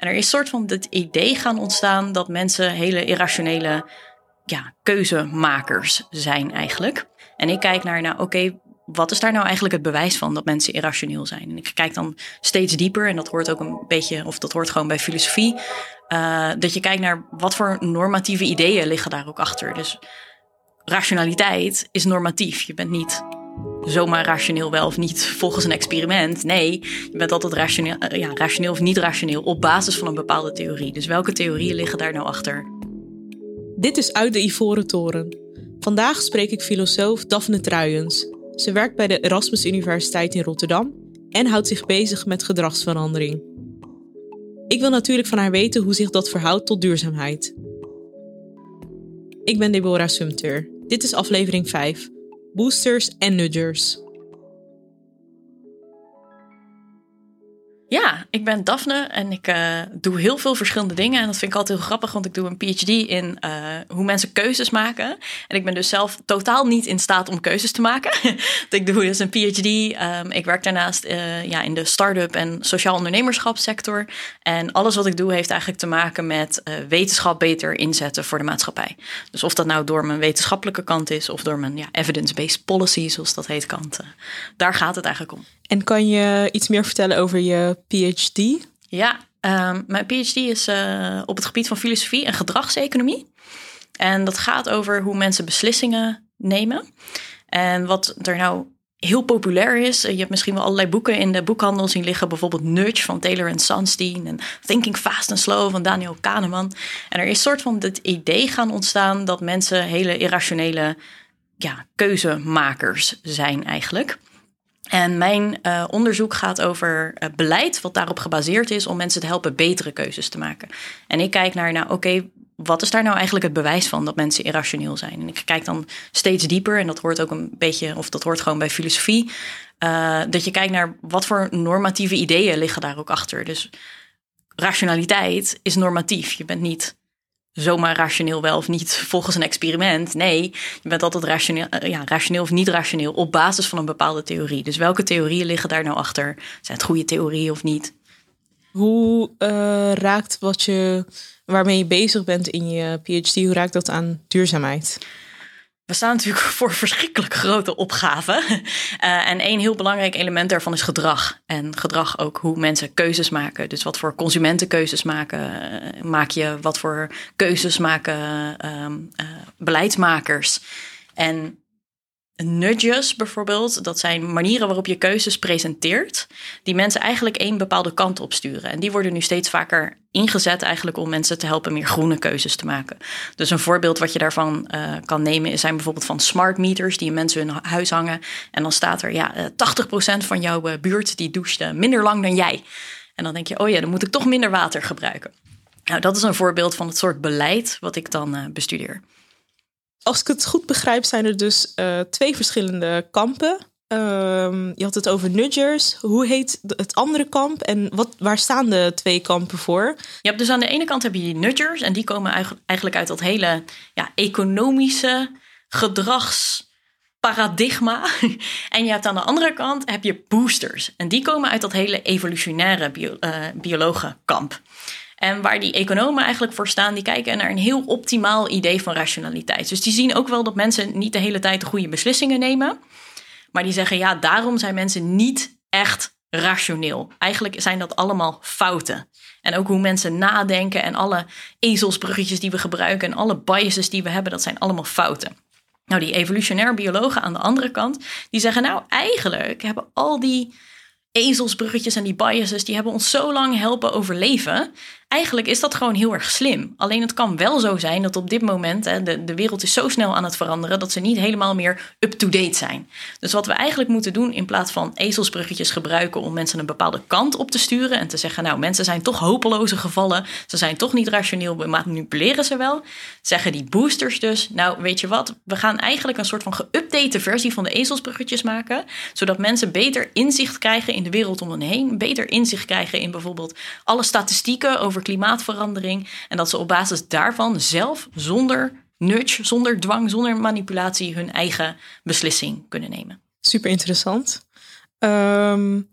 En er is soort van het idee gaan ontstaan dat mensen hele irrationele ja, keuzemakers zijn eigenlijk. En ik kijk naar, nou oké, wat is daar nou eigenlijk het bewijs van dat mensen irrationeel zijn? En ik kijk dan steeds dieper, en dat hoort ook een beetje, of dat hoort gewoon bij filosofie, uh, dat je kijkt naar wat voor normatieve ideeën liggen daar ook achter. Dus rationaliteit is normatief. Je bent niet zomaar rationeel wel of niet volgens een experiment. Nee, je bent altijd rationeel, uh, ja, rationeel of niet rationeel op basis van een bepaalde theorie. Dus welke theorieën liggen daar nou achter? Dit is Uit de Ivoren Toren. Vandaag spreek ik filosoof Daphne Truijens. Ze werkt bij de Erasmus Universiteit in Rotterdam en houdt zich bezig met gedragsverandering. Ik wil natuurlijk van haar weten hoe zich dat verhoudt tot duurzaamheid. Ik ben Deborah Sumter. Dit is aflevering 5. Boosters and nudgers. Ja, ik ben Daphne en ik uh, doe heel veel verschillende dingen. En dat vind ik altijd heel grappig, want ik doe een PhD in uh, hoe mensen keuzes maken. En ik ben dus zelf totaal niet in staat om keuzes te maken. ik doe dus een PhD. Um, ik werk daarnaast uh, ja, in de start-up en sociaal ondernemerschapssector. En alles wat ik doe heeft eigenlijk te maken met wetenschap beter inzetten voor de maatschappij. Dus of dat nou door mijn wetenschappelijke kant is of door mijn ja, evidence-based policy, zoals dat heet, kant. daar gaat het eigenlijk om. En kan je iets meer vertellen over je PhD? Ja, um, mijn PhD is uh, op het gebied van filosofie en gedragseconomie. En dat gaat over hoe mensen beslissingen nemen. En wat er nou heel populair is. Je hebt misschien wel allerlei boeken in de boekhandel zien liggen. Bijvoorbeeld Nudge van Taylor en Sunstein. En Thinking Fast and Slow van Daniel Kahneman. En er is soort van het idee gaan ontstaan dat mensen hele irrationele ja, keuzemakers zijn eigenlijk. En mijn uh, onderzoek gaat over uh, beleid, wat daarop gebaseerd is om mensen te helpen betere keuzes te maken. En ik kijk naar, nou oké, wat is daar nou eigenlijk het bewijs van dat mensen irrationeel zijn? En ik kijk dan steeds dieper, en dat hoort ook een beetje, of dat hoort gewoon bij filosofie, uh, dat je kijkt naar wat voor normatieve ideeën liggen daar ook achter. Dus rationaliteit is normatief. Je bent niet zomaar rationeel wel of niet volgens een experiment. Nee, je bent altijd rationeel, eh, ja, rationeel of niet rationeel op basis van een bepaalde theorie. Dus welke theorieën liggen daar nou achter? Zijn het goede theorieën of niet? Hoe uh, raakt wat je, waarmee je bezig bent in je PhD, hoe raakt dat aan duurzaamheid? We staan natuurlijk voor verschrikkelijk grote opgaven. Uh, en één heel belangrijk element daarvan is gedrag. En gedrag ook hoe mensen keuzes maken. Dus wat voor consumentenkeuzes maken, uh, maak je, wat voor keuzes maken uh, beleidsmakers. En nudges bijvoorbeeld, dat zijn manieren waarop je keuzes presenteert, die mensen eigenlijk één bepaalde kant op sturen. En die worden nu steeds vaker ingezet eigenlijk om mensen te helpen meer groene keuzes te maken. Dus een voorbeeld wat je daarvan uh, kan nemen zijn bijvoorbeeld van smart meters die in mensen hun huis hangen. En dan staat er, ja, 80% eh, van jouw eh, buurt die doucht minder lang dan jij. En dan denk je, oh ja, dan moet ik toch minder water gebruiken. Nou, dat is een voorbeeld van het soort beleid wat ik dan bestudeer als ik het goed begrijp, zijn er dus uh, twee verschillende kampen. Um, je had het over nudgers. Hoe heet het andere kamp en wat, waar staan de twee kampen voor? Je hebt dus aan de ene kant heb je nudgers en die komen eigenlijk uit dat hele ja, economische gedragsparadigma. en je hebt aan de andere kant heb je boosters en die komen uit dat hele evolutionaire bio, uh, biologenkamp. En waar die economen eigenlijk voor staan, die kijken naar een heel optimaal idee van rationaliteit. Dus die zien ook wel dat mensen niet de hele tijd de goede beslissingen nemen. Maar die zeggen, ja, daarom zijn mensen niet echt rationeel. Eigenlijk zijn dat allemaal fouten. En ook hoe mensen nadenken en alle ezelsbruggetjes die we gebruiken en alle biases die we hebben, dat zijn allemaal fouten. Nou, die evolutionair biologen aan de andere kant, die zeggen nou eigenlijk hebben al die ezelsbruggetjes en die biases, die hebben ons zo lang helpen overleven. Eigenlijk is dat gewoon heel erg slim. Alleen het kan wel zo zijn dat op dit moment hè, de, de wereld is zo snel aan het veranderen dat ze niet helemaal meer up-to-date zijn. Dus wat we eigenlijk moeten doen in plaats van ezelsbruggetjes gebruiken om mensen een bepaalde kant op te sturen en te zeggen, nou mensen zijn toch hopeloze gevallen, ze zijn toch niet rationeel, we manipuleren ze wel, zeggen die boosters dus, nou weet je wat, we gaan eigenlijk een soort van geüpdate versie van de ezelsbruggetjes maken, zodat mensen beter inzicht krijgen in de wereld om hen heen, beter inzicht krijgen in bijvoorbeeld alle statistieken over klimaatverandering. En dat ze op basis daarvan zelf zonder nudge, zonder dwang, zonder manipulatie hun eigen beslissing kunnen nemen. Super interessant. Um,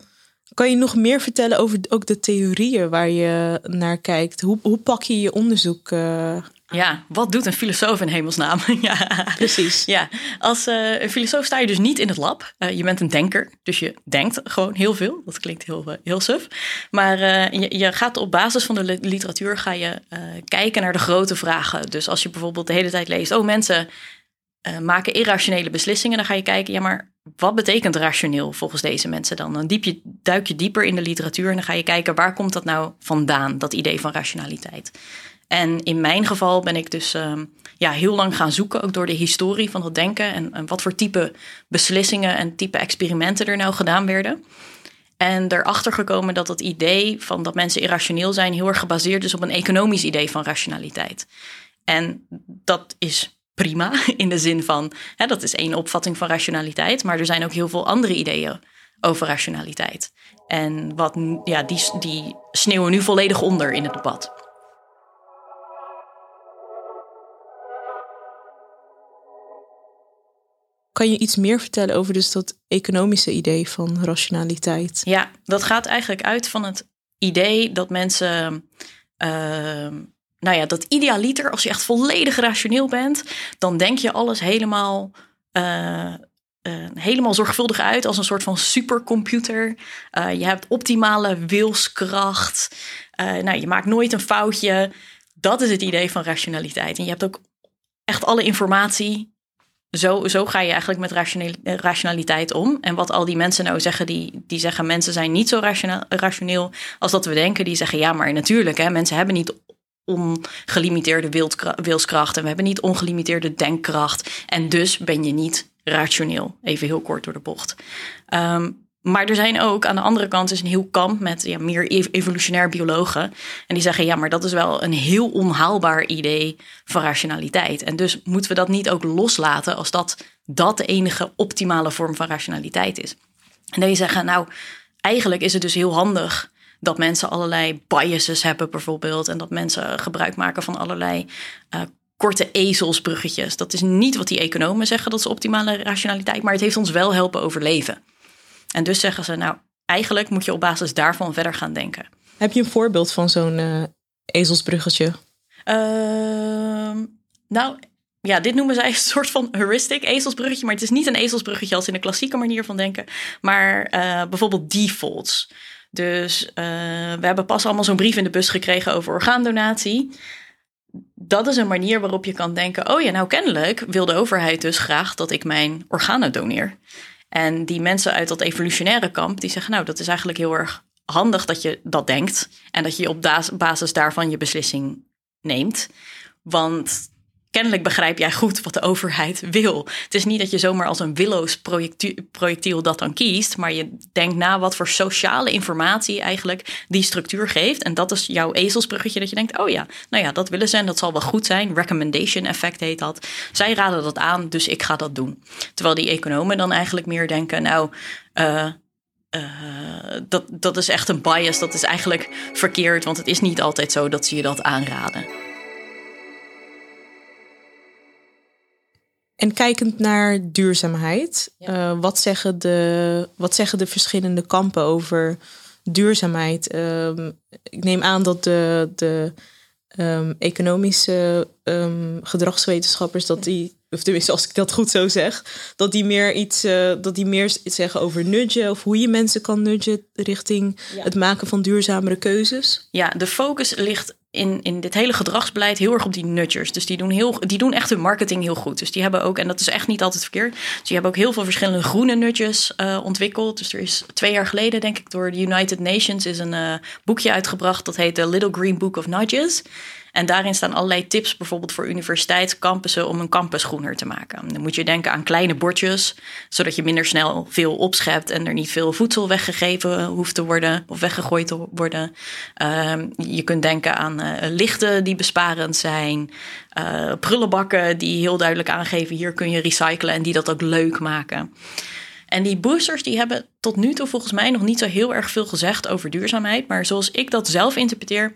Kan je nog meer vertellen over ook de theorieën waar je naar kijkt? Hoe, hoe pak je je onderzoek? Uh... Ja, wat doet een filosoof in hemelsnaam? ja, precies. Ja, als uh, een filosoof sta je dus niet in het lab. Uh, je bent een denker, dus je denkt gewoon heel veel. Dat klinkt heel, heel suf. Maar je, je, gaat op basis van de literatuur ga je kijken naar de grote vragen. Dus als je bijvoorbeeld de hele tijd leest, oh mensen maken irrationele beslissingen, dan ga je kijken, ja maar wat betekent rationeel volgens deze mensen dan? Dan je, duik je dieper in de literatuur en dan ga je kijken waar komt dat nou vandaan, dat idee van rationaliteit. En in mijn geval ben ik dus uh, ja, heel lang gaan zoeken, ook door de historie van dat denken en, wat voor type beslissingen en type experimenten er nou gedaan werden. En erachter gekomen dat het idee van dat mensen irrationeel zijn heel erg gebaseerd is op een economisch idee van rationaliteit. En dat is prima in de zin van, hè, dat is één opvatting van rationaliteit, maar er zijn ook heel veel andere ideeën over rationaliteit. En wat, ja, die, die sneeuwen nu volledig onder in het debat. Kan je iets meer vertellen over dus dat economische idee van rationaliteit? Ja, dat gaat eigenlijk uit van het idee dat mensen uh, nou ja, dat idealiter, als je echt volledig rationeel bent, dan denk je alles helemaal, uh, uh, helemaal zorgvuldig uit als een soort van supercomputer. Uh, je hebt optimale wilskracht. nou, je maakt nooit een foutje. Dat is het idee van rationaliteit. En je hebt ook echt alle informatie. Zo, zo ga je eigenlijk met rationaliteit om. En wat al die mensen nou zeggen, die, die zeggen mensen zijn niet zo rationeel als dat we denken. Die zeggen ja, maar natuurlijk, hè, mensen hebben niet ongelimiteerde wilskracht en we hebben niet ongelimiteerde denkkracht. En dus ben je niet rationeel. Even heel kort door de bocht. Ehm, maar er zijn ook aan de andere kant is een heel kamp met ja, meer evolutionair biologen. En die zeggen ja, maar dat is wel een heel onhaalbaar idee van rationaliteit. En dus moeten we dat niet ook loslaten als dat, dat de enige optimale vorm van rationaliteit is. En die zeggen nou, eigenlijk is het dus heel handig dat mensen allerlei biases hebben bijvoorbeeld. En dat mensen gebruik maken van allerlei uh, korte ezelsbruggetjes. Dat is niet wat die economen zeggen, dat is optimale rationaliteit. Maar het heeft ons wel helpen overleven. En dus zeggen ze, nou, eigenlijk moet je op basis daarvan verder gaan denken. Heb je een voorbeeld van zo'n uh, ezelsbruggetje? Uh, nou, ja, dit noemen zij een soort van heuristic ezelsbruggetje. Maar het is niet een ezelsbruggetje als in de klassieke manier van denken. Maar uh, bijvoorbeeld defaults. Dus uh, we hebben pas allemaal zo'n brief in de bus gekregen over orgaandonatie. Dat is een manier waarop je kan denken: oh ja, nou kennelijk wil de overheid dus graag dat ik mijn organen doneer. En die mensen uit dat evolutionaire kamp, die zeggen: nou, dat is eigenlijk heel erg handig dat je dat denkt en dat je op basis daarvan je beslissing neemt. Want kennelijk begrijp jij goed wat de overheid wil. Het is niet dat je zomaar als een willoos projectiel, dat dan kiest, maar je denkt na wat voor sociale informatie eigenlijk die structuur geeft. En dat is jouw ezelsbruggetje dat je denkt, oh ja, nou ja, dat willen ze en dat zal wel goed zijn. Recommendation effect heet dat. Zij raden dat aan, dus ik ga dat doen. Terwijl die economen dan eigenlijk meer denken, nou, uh, uh, dat, dat is echt een bias, dat is eigenlijk verkeerd, want het is niet altijd zo dat ze je dat aanraden. En kijkend naar duurzaamheid, uh, wat, zeggen de, wat zeggen de verschillende kampen over duurzaamheid? Um, ik neem aan dat de, de um, economische um, gedragswetenschappers, dat die, of tenminste als ik dat goed zo zeg, dat die meer iets, uh, dat die meer zeggen over nudgen of hoe je mensen kan nudgen richting ja. het maken van duurzamere keuzes. Ja, de focus ligt in, in dit hele gedragsbeleid heel erg op die nudgers. Dus die doen, heel, die doen echt hun marketing heel goed. Dus die hebben ook, en dat is echt niet altijd verkeerd. Dus die hebben ook heel veel verschillende groene nudges uh, ontwikkeld. Dus er is twee jaar geleden, denk ik, door de United Nations is een uh, boekje uitgebracht. Dat heet The Little Green Book of Nudges. En daarin staan allerlei tips, bijvoorbeeld voor universiteitscampussen, om een campus groener te maken. Dan moet je denken aan kleine bordjes, zodat je minder snel veel opschept en er niet veel voedsel weggegeven hoeft te worden of weggegooid te worden. Uh, je kunt denken aan uh, lichten die besparend zijn, uh, prullenbakken die heel duidelijk aangeven: hier kun je recyclen en die dat ook leuk maken. En die boosters die hebben tot nu toe volgens mij nog niet zo heel erg veel gezegd over duurzaamheid. Maar zoals ik dat zelf interpreteer,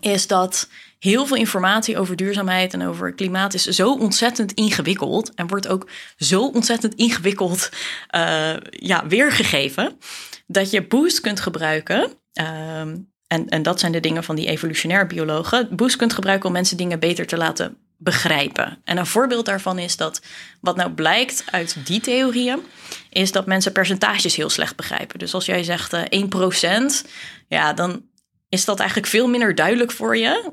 is dat heel veel informatie over duurzaamheid en over klimaat is zo ontzettend ingewikkeld en wordt ook zo ontzettend ingewikkeld uh, ja, weergegeven dat je Boost kunt gebruiken. Ehm, en, en dat zijn de dingen van die evolutionair biologen. Boost kunt gebruiken om mensen dingen beter te laten begrijpen. En een voorbeeld daarvan is dat wat nou blijkt uit die theorieën, is dat mensen percentages heel slecht begrijpen. Dus als jij zegt uh, 1%, ja, dan is dat eigenlijk veel minder duidelijk voor je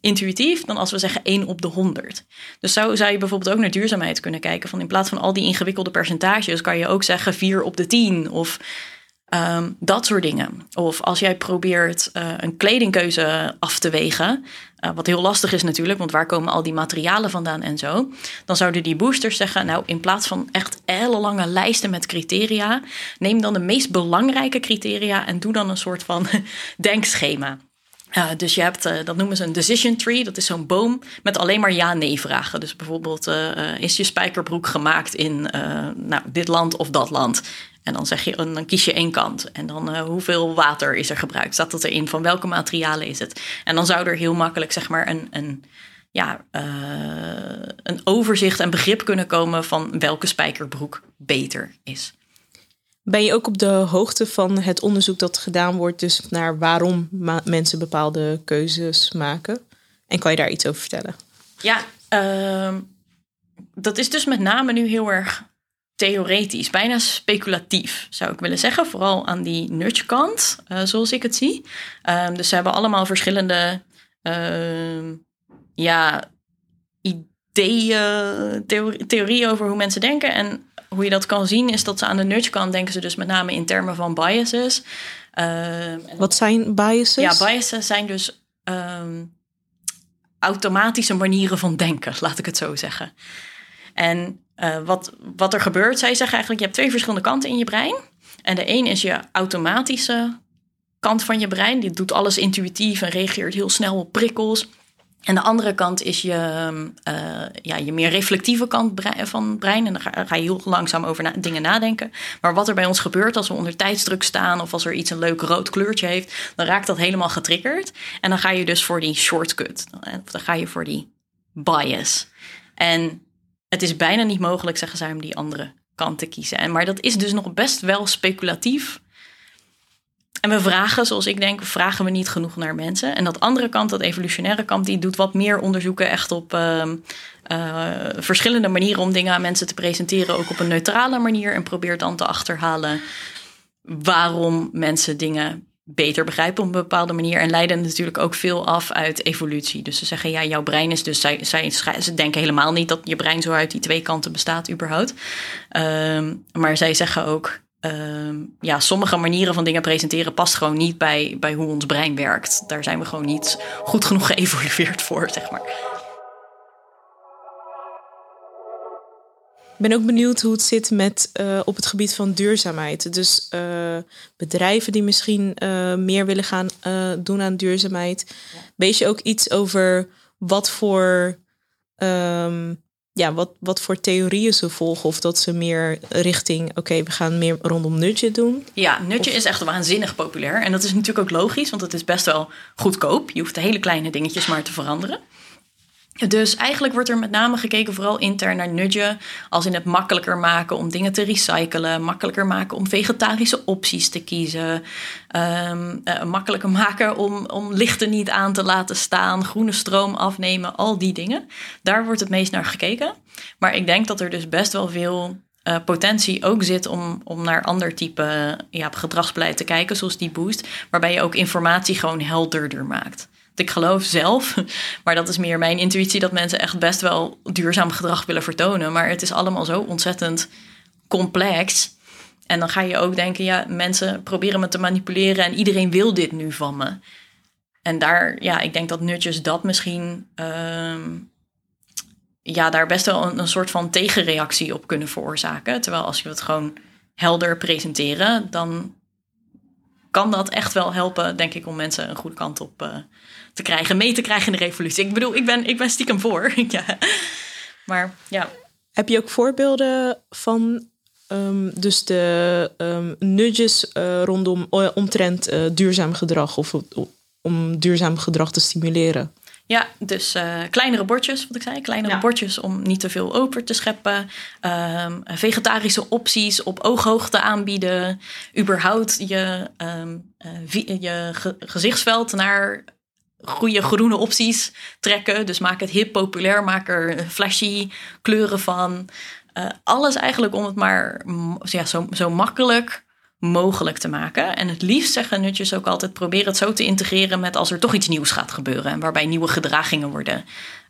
intuïtief dan als we zeggen 1 op de 100. Dus zo zou je bijvoorbeeld ook naar duurzaamheid kunnen kijken. Van in plaats van al die ingewikkelde percentages kan je ook zeggen 4 op de 10 of um, dat soort dingen. Of als jij probeert uh, een kledingkeuze af te wegen, uh, wat heel lastig is natuurlijk, want waar komen al die materialen vandaan en zo, dan zouden die boosters zeggen, nou in plaats van echt ellenlange lijsten met criteria, neem dan de meest belangrijke criteria en doe dan een soort van denkschema. Uh, dus je hebt, uh, dat noemen ze een decision tree. Dat is zo'n boom met alleen maar ja-nee vragen. Dus bijvoorbeeld, is je spijkerbroek gemaakt in nou, dit land of dat land? En dan, zeg je, dan kies je één kant. En dan hoeveel water is er gebruikt? Staat dat erin? Van welke materialen is het? En dan zou er heel makkelijk zeg maar een, een, ja, een overzicht en begrip kunnen komen van welke spijkerbroek beter is. Ben je ook op de hoogte van het onderzoek dat gedaan wordt, dus naar waarom mensen bepaalde keuzes maken? En kan je daar iets over vertellen? Ja, uh, dat is dus met name nu heel erg theoretisch, bijna speculatief zou ik willen zeggen. Vooral aan die nudge kant, uh, zoals ik het zie. Uh, dus ze hebben allemaal verschillende ehm, ja, ideeën, theorieën over hoe mensen denken. En hoe je dat kan zien is dat ze aan de nudge kant denken ze dus met name in termen van biases. Uh, Wat zijn biases? Ja, biases zijn dus um, automatische manieren van denken, laat ik het zo zeggen. En uh, wat, wat er gebeurt, zij zeggen eigenlijk, je hebt twee verschillende kanten in je brein. En de een is je automatische kant van je brein. Die doet alles intuïtief en reageert heel snel op prikkels. En de andere kant is je, uh, ja, je meer reflectieve kant van brein. En dan ga, je heel langzaam over dingen nadenken. Maar wat er bij ons gebeurt als we onder tijdsdruk staan... of als er iets een leuk rood kleurtje heeft... dan raakt dat helemaal getriggerd. En dan ga je dus voor die shortcut. Dan ga je voor die bias. En het is bijna niet mogelijk, zeggen zij, om die andere kant te kiezen. En, maar dat is dus nog best wel speculatief... En we vragen, zoals ik denk, vragen we niet genoeg naar mensen. En dat andere kant, dat evolutionaire kant, die doet wat meer onderzoeken echt op uh, uh, verschillende manieren om dingen aan mensen te presenteren. Ook op een neutrale manier. En probeert dan te achterhalen waarom mensen dingen beter begrijpen op een bepaalde manier. En leiden natuurlijk ook veel af uit evolutie. Dus ze zeggen, ja, jouw brein is dus... Zij, zij, ze denken helemaal niet dat je brein zo uit die twee kanten bestaat überhaupt. Uh, maar zij zeggen ook, uh, ja, sommige manieren van dingen presenteren past gewoon niet bij, bij hoe ons brein werkt. Daar zijn we gewoon niet goed genoeg geëvolueerd voor, zeg maar. Ben ook benieuwd hoe het zit met uh, op het gebied van duurzaamheid. Dus uh, bedrijven die misschien uh, meer willen gaan doen aan duurzaamheid. Ja. Weet je ook iets over wat voor um, ja, wat, wat voor theorieën ze volgen. Of dat ze meer richting, oké, we gaan meer rondom nudge doen. Ja, nudge is echt waanzinnig populair. En dat is natuurlijk ook logisch, want het is best wel goedkoop. Je hoeft de hele kleine dingetjes maar te veranderen. Dus eigenlijk wordt er met name gekeken vooral intern naar nudgen, als in het makkelijker maken om dingen te recyclen, makkelijker maken om vegetarische opties te kiezen, um, uh, makkelijker maken om, om lichten niet aan te laten staan, groene stroom afnemen, al die dingen. Daar wordt het meest naar gekeken. Maar ik denk dat er dus best wel veel uh, potentie ook zit om, om naar ander type ja, gedragsbeleid te kijken, zoals die boost, waarbij je ook informatie gewoon helderder maakt ik geloof zelf, maar dat is meer mijn intuïtie, dat mensen echt best wel duurzaam gedrag willen vertonen. Maar het is allemaal zo ontzettend complex. En dan ga je ook denken, ja, mensen proberen me te manipuleren en iedereen wil dit nu van me. En daar, ja, ik denk dat nutjes dat misschien, uh, ja, daar best wel een, een soort van tegenreactie op kunnen veroorzaken. Terwijl als je het gewoon helder presenteren, dan kan dat echt wel helpen, denk ik, om mensen een goede kant op uh, te krijgen, mee te krijgen in de revolutie. Ik bedoel, ik ben, ik ben stiekem voor. ja. Maar ja. Heb je ook voorbeelden van um, dus de um, nudges uh, rondom omtrent uh, duurzaam gedrag of om duurzaam gedrag te stimuleren? Ja, dus uh, kleinere bordjes, wat ik zei. Kleinere ja. bordjes om niet te veel over te scheppen. Um, vegetarische opties op ooghoogte aanbieden. Überhaupt je, um, uh, je ge gezichtsveld naar goede groene opties trekken. Dus maak het hip, populair, maak er flashy kleuren van. Uh, alles eigenlijk om het maar ja, zo, zo makkelijk mogelijk te maken. En het liefst zeggen nutjes ook altijd: probeer het zo te integreren met als er toch iets nieuws gaat gebeuren. En waarbij nieuwe gedragingen worden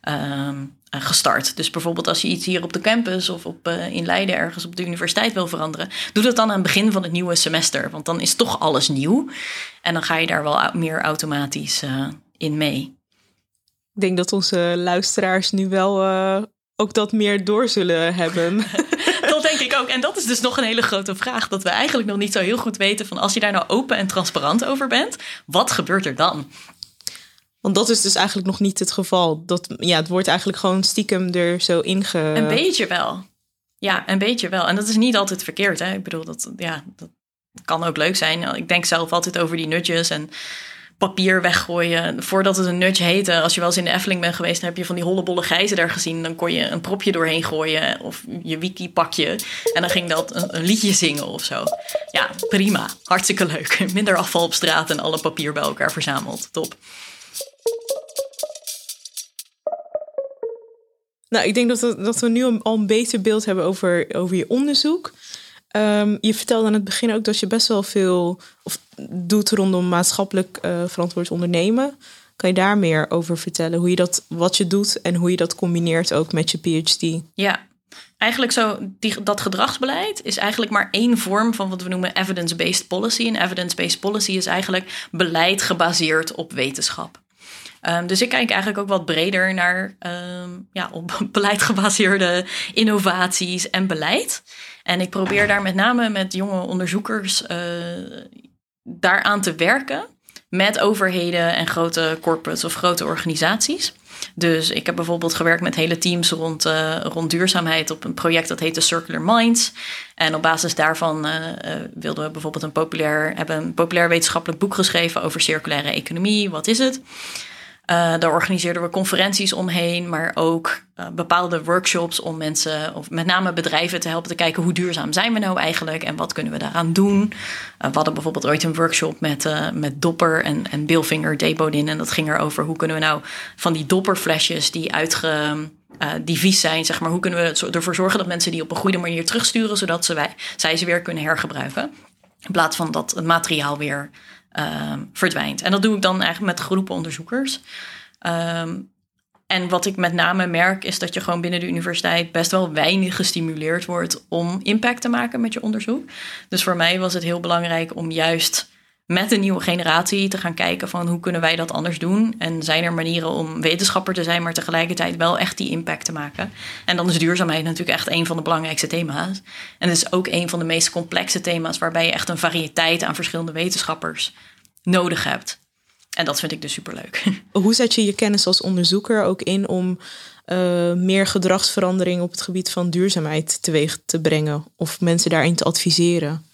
uh, gestart. Dus bijvoorbeeld als je iets hier op de campus of op, uh, in Leiden ergens op de universiteit wil veranderen, doe dat dan aan het begin van het nieuwe semester. Want dan is toch alles nieuw. En dan ga je daar wel meer automatisch in mee. Ik denk dat onze luisteraars nu wel ook dat meer door zullen hebben. dat denk ik ook. En dat is dus nog een hele grote vraag. Dat we eigenlijk nog niet zo heel goed weten van als je daar nou open en transparant over bent, wat gebeurt er dan? Want dat is dus eigenlijk nog niet het geval. Dat, ja, het wordt eigenlijk gewoon stiekem er zo inge... Een beetje wel. Ja, een beetje wel. En dat is niet altijd verkeerd. Hè? Ik bedoel, dat, ja, dat kan ook leuk zijn. Ik denk zelf altijd over die nutjes en papier weggooien. Voordat het een nudge heette, als je wel eens in de Efteling bent geweest, dan heb je van die hollebolle gijzen daar gezien. Dan kon je een propje doorheen gooien of je wiki pakje. En dan ging dat een, liedje zingen of zo. Ja, prima. Hartstikke leuk. Minder afval op straat en alle papier bij elkaar verzameld. Top. Nou, ik denk dat we, dat we nu al een beter beeld hebben over, over je onderzoek. Um, je vertelde aan het begin ook dat je best wel veel of, doet rondom maatschappelijk uh, verantwoord ondernemen. Kan je daar meer over vertellen? Hoe je dat, wat je doet en hoe je dat combineert ook met je PhD? Ja, eigenlijk zo, die, dat gedragsbeleid is eigenlijk maar één vorm van wat we noemen evidence-based policy. En evidence-based policy is eigenlijk beleid gebaseerd op wetenschap. Um, dus ik kijk eigenlijk ook wat breder naar um, ja, op beleid gebaseerde innovaties en beleid. En ik probeer daar met name met jonge onderzoekers uh, daaraan te werken. Met overheden en grote corporates of grote organisaties. Dus ik heb bijvoorbeeld gewerkt met hele teams rond, uh, rond duurzaamheid op een project dat heette Circular Minds. En op basis daarvan uh, wilden we bijvoorbeeld een populair, hebben een populair wetenschappelijk boek geschreven over circulaire economie. Wat is het? Uh, daar organiseerden we conferenties omheen, maar ook uh, bepaalde workshops om mensen, of met name bedrijven, te helpen te kijken hoe duurzaam zijn we nou eigenlijk en wat kunnen we daaraan doen. Uh, we hadden bijvoorbeeld ooit een workshop met, met Dopper en, en Billfinger Debodin en dat ging erover hoe kunnen we nou van die dopperflesjes die uitge, die vies zijn, zeg maar, hoe kunnen we ervoor zorgen dat mensen die op een goede manier terugsturen, zodat ze wij, zij ze weer kunnen hergebruiken. In plaats van dat het materiaal weer uh, verdwijnt. En dat doe ik dan eigenlijk met groepen onderzoekers. Um, en wat ik met name merk is dat je gewoon binnen de universiteit best wel weinig gestimuleerd wordt om impact te maken met je onderzoek. Dus voor mij was het heel belangrijk om juist met de nieuwe generatie te gaan kijken van hoe kunnen wij dat anders doen. En zijn er manieren om wetenschapper te zijn, maar tegelijkertijd wel echt die impact te maken. En dan is duurzaamheid natuurlijk echt een van de belangrijkste thema's. En het is ook een van de meest complexe thema's waarbij je echt een variëteit aan verschillende wetenschappers nodig hebt. En dat vind ik dus superleuk. Hoe zet je je kennis als onderzoeker ook in om uh, meer gedragsverandering op het gebied van duurzaamheid teweeg te brengen of mensen daarin te adviseren?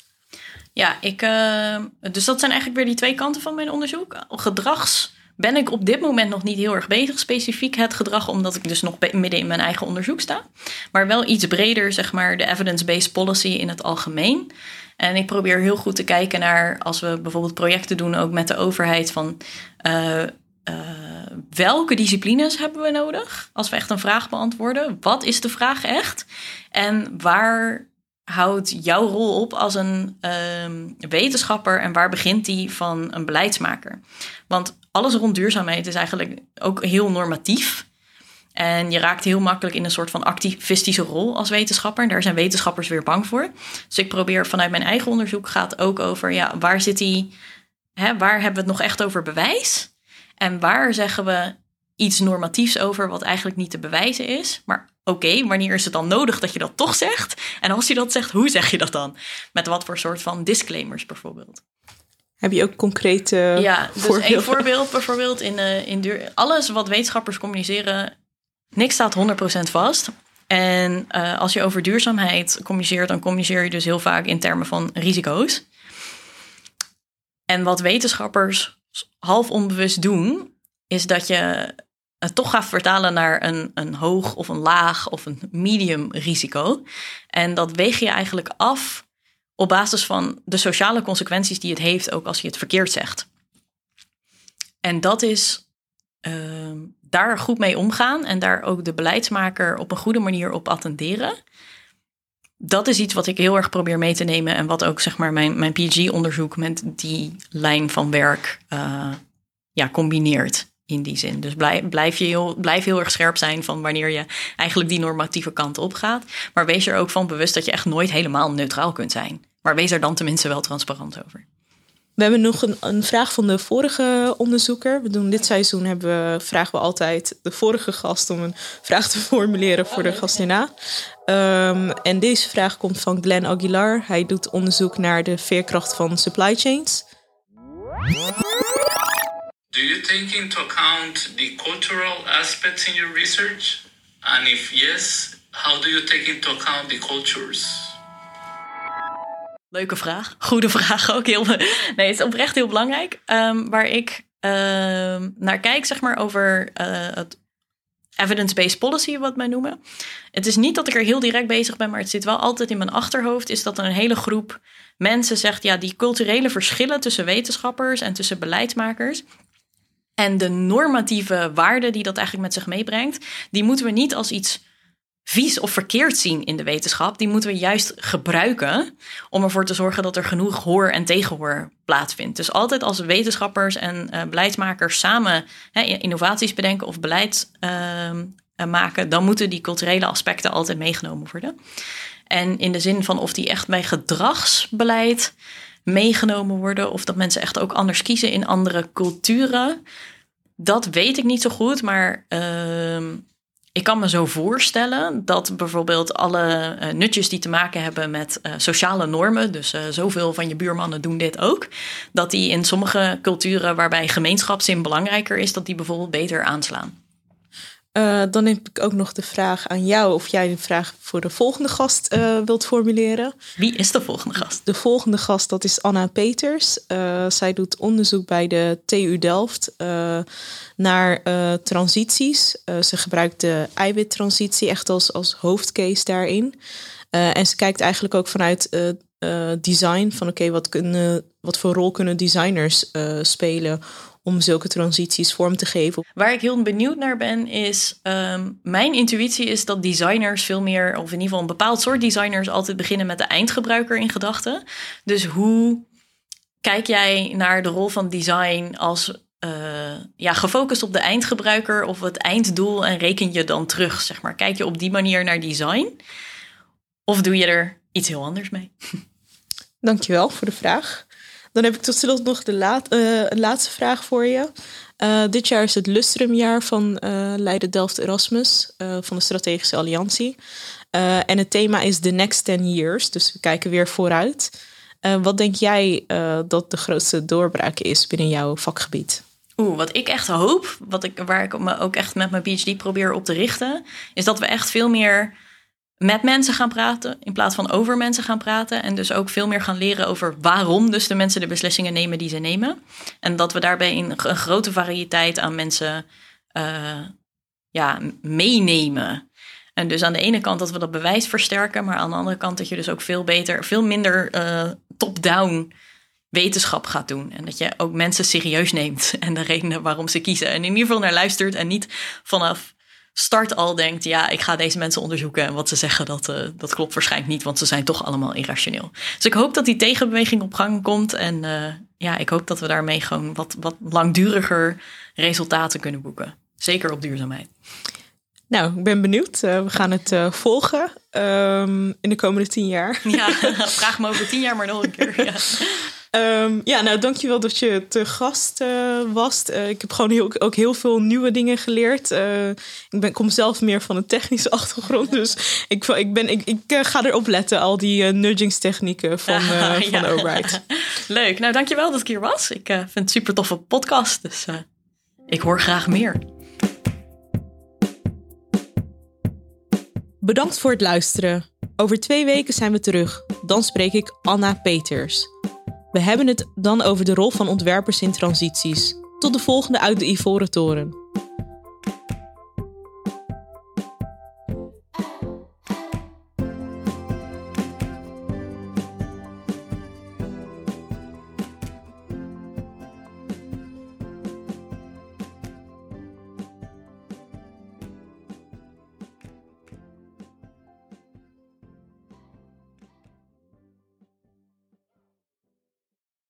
Ja, ik, uh, dus dat zijn eigenlijk weer die twee kanten van mijn onderzoek. Gedrags ben ik op dit moment nog niet heel erg bezig, specifiek het gedrag, omdat ik dus nog midden in mijn eigen onderzoek sta. Maar wel iets breder, zeg maar, de evidence-based policy in het algemeen. En ik probeer heel goed te kijken naar, als we bijvoorbeeld projecten doen, ook met de overheid, van uh, uh, welke disciplines hebben we nodig als we echt een vraag beantwoorden? Wat is de vraag echt? En waar houdt jouw rol op als een uh, wetenschapper en waar begint die van een beleidsmaker? Want alles rond duurzaamheid is eigenlijk ook heel normatief. En je raakt heel makkelijk in een soort van activistische rol als wetenschapper. En daar zijn wetenschappers weer bang voor. Dus ik probeer vanuit mijn eigen onderzoek gaat ook over, ja, waar zit die, hè, waar hebben we het nog echt over bewijs? En waar zeggen we iets normatiefs over wat eigenlijk niet te bewijzen is? Maar oké, wanneer is het dan nodig dat je dat toch zegt? En als je dat zegt, hoe zeg je dat dan? Met wat voor soort van disclaimers bijvoorbeeld? Heb je ook concrete Ja, dus een voorbeeld bijvoorbeeld in, uh, in duur, alles wat wetenschappers communiceren, niks staat 100% vast. En uh, als je over duurzaamheid communiceert, dan communiceer je dus heel vaak in termen van risico's. En wat wetenschappers half onbewust doen, is dat je toch gaat vertalen naar een, een hoog of een laag of een medium risico. En dat weeg je eigenlijk af op basis van de sociale consequenties die het heeft, ook als je het verkeerd zegt. En dat is ehm, daar goed mee omgaan en daar ook de beleidsmaker op een goede manier op attenderen. Dat is iets wat ik heel erg probeer mee te nemen en wat ook zeg maar mijn, mijn PhD-onderzoek met die lijn van werk uh, ja, combineert in die zin. Dus blijf, blijf, je heel, blijf heel erg scherp zijn van wanneer je eigenlijk die normatieve kant op gaat. Maar wees er ook van bewust dat je echt nooit helemaal neutraal kunt zijn. Maar wees er dan tenminste wel transparant over. We hebben nog een, een, vraag van de vorige onderzoeker. We doen dit seizoen hebben we, vragen we altijd de vorige gast om een vraag te formuleren voor de gast hierna. Um, en deze vraag komt van Glenn Aguilar. Hij doet onderzoek naar de veerkracht van supply chains. Do you take into account the cultural aspects in your research? And if yes, how do you take into account the cultures? Leuke vraag. Goede vraag ook. Heel, nee, het is oprecht heel belangrijk. Um, waar ik um, naar kijk, zeg maar, over uh, het evidence-based policy, wat wij noemen. Het is niet dat ik er heel direct bezig ben, maar het zit wel altijd in mijn achterhoofd. Is dat er een hele groep mensen zegt: ja, die culturele verschillen tussen wetenschappers en tussen beleidsmakers en de normatieve waarde die dat eigenlijk met zich meebrengt, die moeten we niet als iets vies of verkeerd zien in de wetenschap. Die moeten we juist gebruiken om ervoor te zorgen dat er genoeg hoor en tegenhoor plaatsvindt. Dus altijd als wetenschappers en uh, beleidsmakers samen hè, innovaties bedenken of beleid uh, maken, dan moeten die culturele aspecten altijd meegenomen worden. En in de zin van of die echt bij gedragsbeleid meegenomen worden of dat mensen echt ook anders kiezen in andere culturen. Dat weet ik niet zo goed, maar uh, ik kan me zo voorstellen dat bijvoorbeeld alle uh, nutjes die te maken hebben met uh, sociale normen, dus uh, zoveel van je buurmannen doen dit ook, dat die in sommige culturen waarbij gemeenschapszin belangrijker is, dat die bijvoorbeeld beter aanslaan. Uh, dan heb ik ook nog de vraag aan jou of jij de vraag voor de volgende gast uh, wilt formuleren. Wie is de volgende gast? De volgende gast dat is Anna Peters. Uh, zij doet onderzoek bij de TU Delft naar transities. ze gebruikt de eiwittransitie echt als, als hoofdcase daarin. en ze kijkt eigenlijk ook vanuit design van oké, okay, wat, kunnen, wat voor rol kunnen designers spelen om zulke transities vorm te geven. Waar ik heel benieuwd naar ben, is um, mijn intuïtie is dat designers veel meer, of in ieder geval een bepaald soort designers, altijd beginnen met de eindgebruiker in gedachten. Dus hoe kijk jij naar de rol van design als uh, ja, gefocust op de eindgebruiker of het einddoel en reken je dan terug, zeg maar? Kijk je op die manier naar design? Of doe je er iets heel anders mee? Dankjewel voor de vraag. Dan heb ik tot slot nog de laat, uh, laatste vraag voor je. Uh, dit jaar is het Lustrumjaar van uh, Leiden Delft Erasmus van de Strategische Alliantie. en het thema is The Next 10 Years, dus we kijken weer vooruit. wat denk jij dat de grootste doorbraak is binnen jouw vakgebied? Oeh, wat ik echt hoop, wat ik, waar ik me ook echt met mijn PhD probeer op te richten, is dat we echt veel meer met mensen gaan praten in plaats van over mensen gaan praten. En dus ook veel meer gaan leren over waarom dus de mensen de beslissingen nemen die ze nemen. En dat we daarbij een, een grote variëteit aan mensen uh, ja, meenemen. En dus aan de ene kant dat we dat bewijs versterken, maar aan de andere kant dat je dus ook veel beter, veel minder uh, top-down wetenschap gaat doen. En dat je ook mensen serieus neemt en de redenen waarom ze kiezen. En in ieder geval naar luistert en niet vanaf start al denkt, ja, ik ga deze mensen onderzoeken en wat ze zeggen, dat, uh, dat klopt waarschijnlijk niet, want ze zijn toch allemaal irrationeel. Dus ik hoop dat die tegenbeweging op gang komt en uh, ja, ik hoop dat we daarmee gewoon wat, wat langduriger resultaten kunnen boeken. Zeker op duurzaamheid. Nou, ik ben benieuwd. Uh, we gaan het uh, volgen um, in de komende tien jaar. Ja, vraag me over tien jaar maar nog een keer. Ja. Um, ja, nou dankjewel dat je te gast uh, was. Uh, ik heb gewoon heel, ook heel veel nieuwe dingen geleerd. Uh, ik ben, kom zelf meer van een technische achtergrond. Dus ik, ik, ben, ik, ik ga erop letten, al die nudgingstechnieken van, uh, ja. van Albright. Leuk, nou dankjewel dat ik hier was. Ik vind het super toffe podcast, dus ik hoor graag meer. Bedankt voor het luisteren. Over twee weken zijn we terug. Dan spreek ik Anna Peters. We hebben het dan over de rol van ontwerpers in transities. Tot de volgende uit de Ivoren Toren.